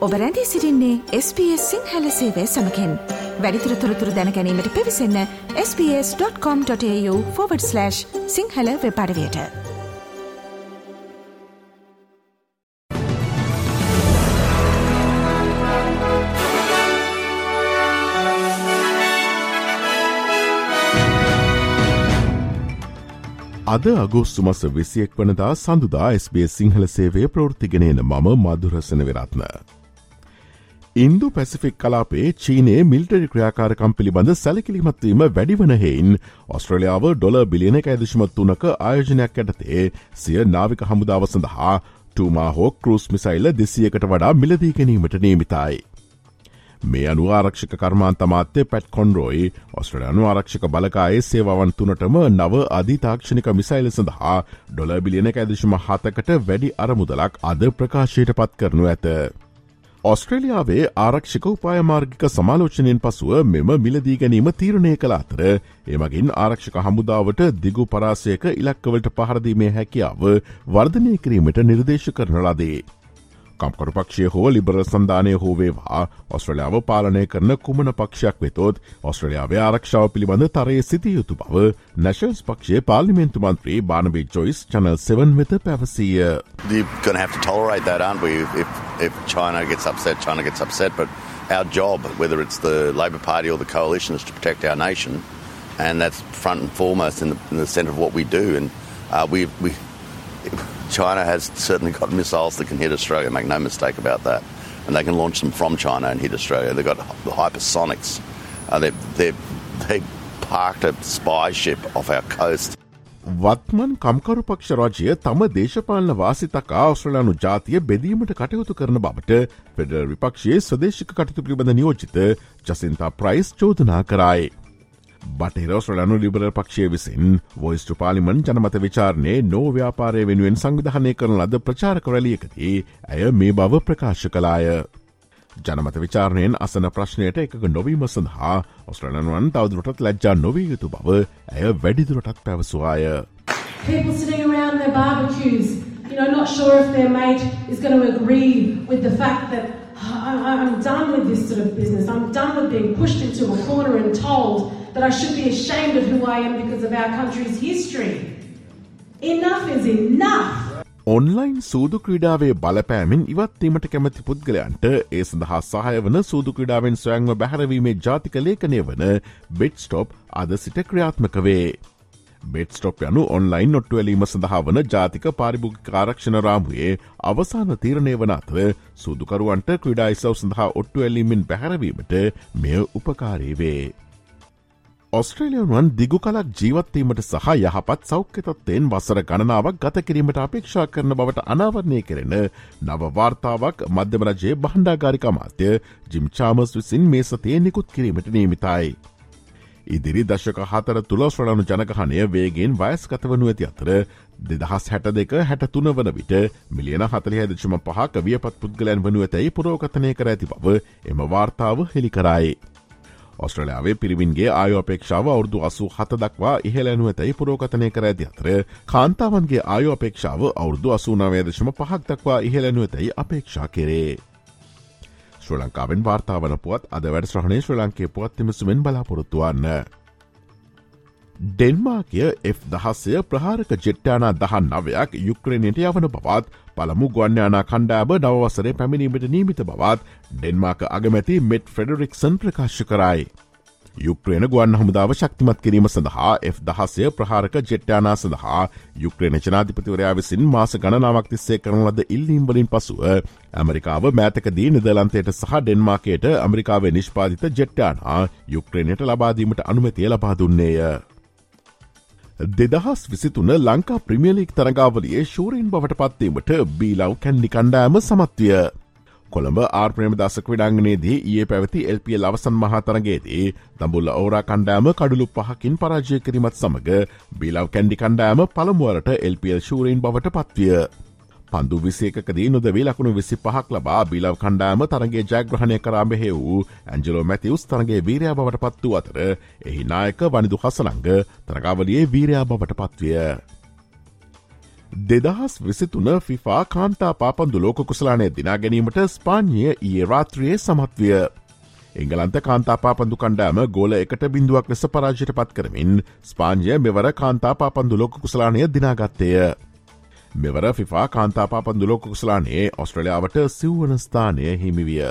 ඔබ රැඳී සිරින්නේ SBS සිංහල සේවය සමකෙන් වැඩිතුර තොරතුර දැනැනීමට පිවිසන්න ps.com.ta/ සිංහල වෙපඩවයට අද අගෝස්තු මස විසියෙක් වනදා සඳුදා SBS සිංහල සේවය ප්‍රෘතිගෙනන මම මදුරසන වෙරත්න. ඉන්දු පැසිෆික් කලාපේ චීනයේ මිල්ටරි ක්‍රියාකාරකම් පිළිබඳ සැලකිලිමත්වීම වැඩිවන හෙයින් ඔස්ට්‍රලියාව ඩොල බිලියන ඇදශමත් වනක ආයෝජනයක් ඇටතේ සිය නාවික හමුදාව සඳහා ටූමා හෝ කරුස් මිසයිල්ල දෙසියකට වඩා මිලදී ගැනීමට නේමිතයි. මේ අනු ආරක්ෂක කර්මාන්ත මාත්‍ය පැට් කොන්රෝයි ඔස්ට්‍රලයානු ආරක්ෂක බලකායේ සේවන් තුනටම නව අධිතාක්ෂණික මිසයිල සඳහා ඩොල බිලියන ඇදශම හතකට වැඩි අරමුදලක් අද ප්‍රකාශයට පත් කරනු ඇත. ඔස්ට්‍රේලියාවේ ආරක්ෂික උපායමාර්ගික සමාලෝචනයෙන් පසුව මෙම මිලදී ගැනීම තීරණය කළ අතර එමගින් ආරක්ෂක හමුදාවට දිගු පරාසයක ඉලක්කවලට පහරදීමේ හැකියාව වර්ධනය කිරීමට නිර්දේශ කරන ලදේ. කම්කරු පක්ෂය හෝ ලිබර සන්ධානය හෝවේවා ඔස්ට්‍රලියාව පාලනය කරන කුමන පක්ෂයක් වෙතොත් ඔස්ට්‍රලියාවේ ආරක්ෂාව පිළිබඳ තරයේ සිතිය යුතු බව නැශල්ස් පක්ෂයේ පාලිමෙන්තු මන්ත්‍රී බානබී ජොයිස් චනල් 7 වෙත පැවසීය. You're going to have to tolerate that, aren't we? If, if China gets upset, China gets upset. But our job, whether it's the Labor Party or the coalition, is to protect our nation. And that's front and foremost in the, in the centre of what we do. And uh, we, we China has certainly got missiles that can hit Australia, make no mistake about that. And they can launch them from China and hit Australia. They've got the hypersonics. Uh, they've, they've, they parked a spy ship off our coast. වත්මන් කම්කරු පක්ෂ රජය තම දේශපාලන වාසිතකා ඔස්ට්‍රලයානු ජාතිය බෙදීමට කටයුතු කරන බවට පෙඩර් විපක්ෂයේ ස්වදේශික කටයුතු පිළිබඳ නියෝජිත ජසින්තා ප්‍රයිස් චෝදනා කරයි. බටහිරෝස්ට්‍රලනු ලිබර පක්ෂය විසින් වොයිස්ටු පාලිමන් ජනමත විචාරණය නෝ ව්‍යාපාරය වෙනුවෙන් සංවිධානය කරන ලද ප්‍රචාරක රැලියකදී ඇය මේ බව ප්‍රකාශ කලාය. ජනමත විචාරණයෙන් අසන ප්‍රශ්නයට එකක නොවීම සඳහා ඔස්ට්‍රලනුවන් තවදුරටත් ලැජ්ජා නොවී යුතු බව ඇය වැඩිදුරටත් පැවසවාය. People sitting around their barbecues, you know, not sure if their mate is going to agree with the fact that I'm done with this sort of business. I'm done with being pushed into a corner and told that I should be ashamed of who I am because of our country's history. Enough is enough. Online සූදු ක්‍රඩාවේ බලපෑමින් ඉවත්වීමට කැමති පුද්ගලයන්ට ඒ සඳහා සහය වන සූදු ක්‍රඩාවෙන් ස්වයංව බැහරවීමේ ජාතික ලේඛනය වන බෙට්ස්ටොප් අද සිට ක්‍රියාත්මක වේ. බෙට්ස්ටොප් යනු ඔන්ලයින් නොට්ටුවලීම සඳහා වන ජාතික පාරිභෝගික ආරක්ෂණ රාමුවේ අවසාන තීරණය වන අතව සූදුකරුවන්ට ක්‍රඩායිසව් සඳහා ඔට්ටු ඇලීමෙන් පැහැරවීමට මෙය උපකාරී වේ. ඔස්ට්‍රේලියනුවන් දිගු කලක් ජීවත්වීමට සහ යහපත් සෞඛ්‍යතත්වයෙන් වසර ගණනාවක් ගත කිරීමට අපේක්ෂා කරන බවට අනාවරණය කරෙන නවවාර්තාවක් මධ්‍යමරජයේ බණ්ඩාගාරික මාත්‍ය ජිම්චාමස් විසින් මේ සතේ නිකුත් කිරීමට නීමිතයි. ඉදිරි දශක හතර තුළස්්‍රලනු ජනකහනය වේගෙන් වයස්කත වනු ඇති අතර දෙදහස් හැට දෙක හැට තුන වන විට මිලියන හතලිය දශම පහක වියපත් පුද්ගලයන් වනු ඇතැයි පුරෝගතනය කර ඇති බව එම වාර්තාව හෙළි කරයි. ඔස්ට්‍රලයාාවේ පිරිවින්ගේ ආයෝපේක්ෂාව අවුරදු අසු හත දක්වා ඉහලැනුව ඇතැයි පුරෝගතනය කර ඇති අතර කාන්තාවන්ගේ ආයෝපේක්ෂාව අවුරදු අසූනාවේදශම පහක් දක්වා ඉහලැනුව ඇතැයි අපේක්ෂා කෙරේ. ශ්‍ර ලංකාවෙන් වාර්තාාවන පුවත් අද වැඩ ශ්‍රහණය ශ්‍ර ලංකේ පුවත් තිමසුමෙන් බලාපොරොත්තුවන්න. ඩෙන්මාකය F දහස්සය ප්‍රහාරක ජෙට්ටානා දහන් නවයක් යුක්‍රණයට යවන බවත් පළමු ගොන්්‍යානා කණ්ඩාබ නවසරේ පැමිණීමට නීමිත බවත් ඩෙන්මාක අගමැති මෙට් ෆෙඩරික්සන් ප්‍රකාශ කරයි. යුක්්‍රේන ගුවන් හමුදාව ශක්තිමත් කිරීම සඳහා F දහසය ප්‍රහාරක ජෙට්ටානා සඳහා යුක්්‍රේණ ජනාධිපතිවරයා විසින් මාස ගණනාවක් තිස්සේ කරන ලද ඉල්ලීම්වලින් පසුව ඇමරිකාව මෑතකදී නිදලන්තයට සහ ඩෙන්මාකයට ඇමරිකාවේ නිෂ්පාතිත ජෙට්ටානා යුක්්‍රේණයට ලබාදීමට අනුමතිය ලබා දුන්නේය. දෙදහස් විසිතුන ලංකා ප්‍රමියලික් තරගාවලියේ ශූරීන් බවට පත්වීමට බීලව් කැන්ඩි කණ්ඩෑම සමත්විය. කොළඹ ආර්ප්‍රේම දසක විඩංගනේදී ඒ පැවති එල්පිය ලවසන් මහතරගේදී දඹුල්ල ඕරා කණ්ඩෑම කඩුළු පහකින් පරාජය කිරීමත් සමඟ බිලව් කැන්ඩි කණ්ඩෑම පළමුුවරට එල්පියල් ශූරීන් බවට පත්විය. පන්දු විසේකදී නොදවේ ලකුණු විසි පහක් ලබා බිලව් කණ්ඩාම තරගේ ජයග්‍රහණය කරාමෙහෙ වූ ඇන්ජලෝ මැතිවස් තරගේ වීරයා බවට පත්වූ අතර එහි නායක වනිදු හසනංග තරගාවලියේ වීරයා බවට පත්විය. දෙදහස් විසිතුන ෆිෆා කාන්තා පාපන්දු ලෝක කුසලානය දිනා ගැනීමට ස්පාන්ිය ඒ රාත්‍රයේ සමත්විය. එංගලන්ත කාන්තාපාපන්දු කණ්ඩෑම ගෝල එකට බිඳුවක් ලෙස පරාජයට පත් කරමින් ස්පාන්ජය මෙවර කාන්තාපාපන්දු ලෝක කුසලානය දිනාගත්තය. මෙවර ෆිෆා කාන්තාපාපන්දු ලෝක කුසලානේ ඔස්ට්‍රලියාවට සිව්වන ස්ථානය හිමිවිය.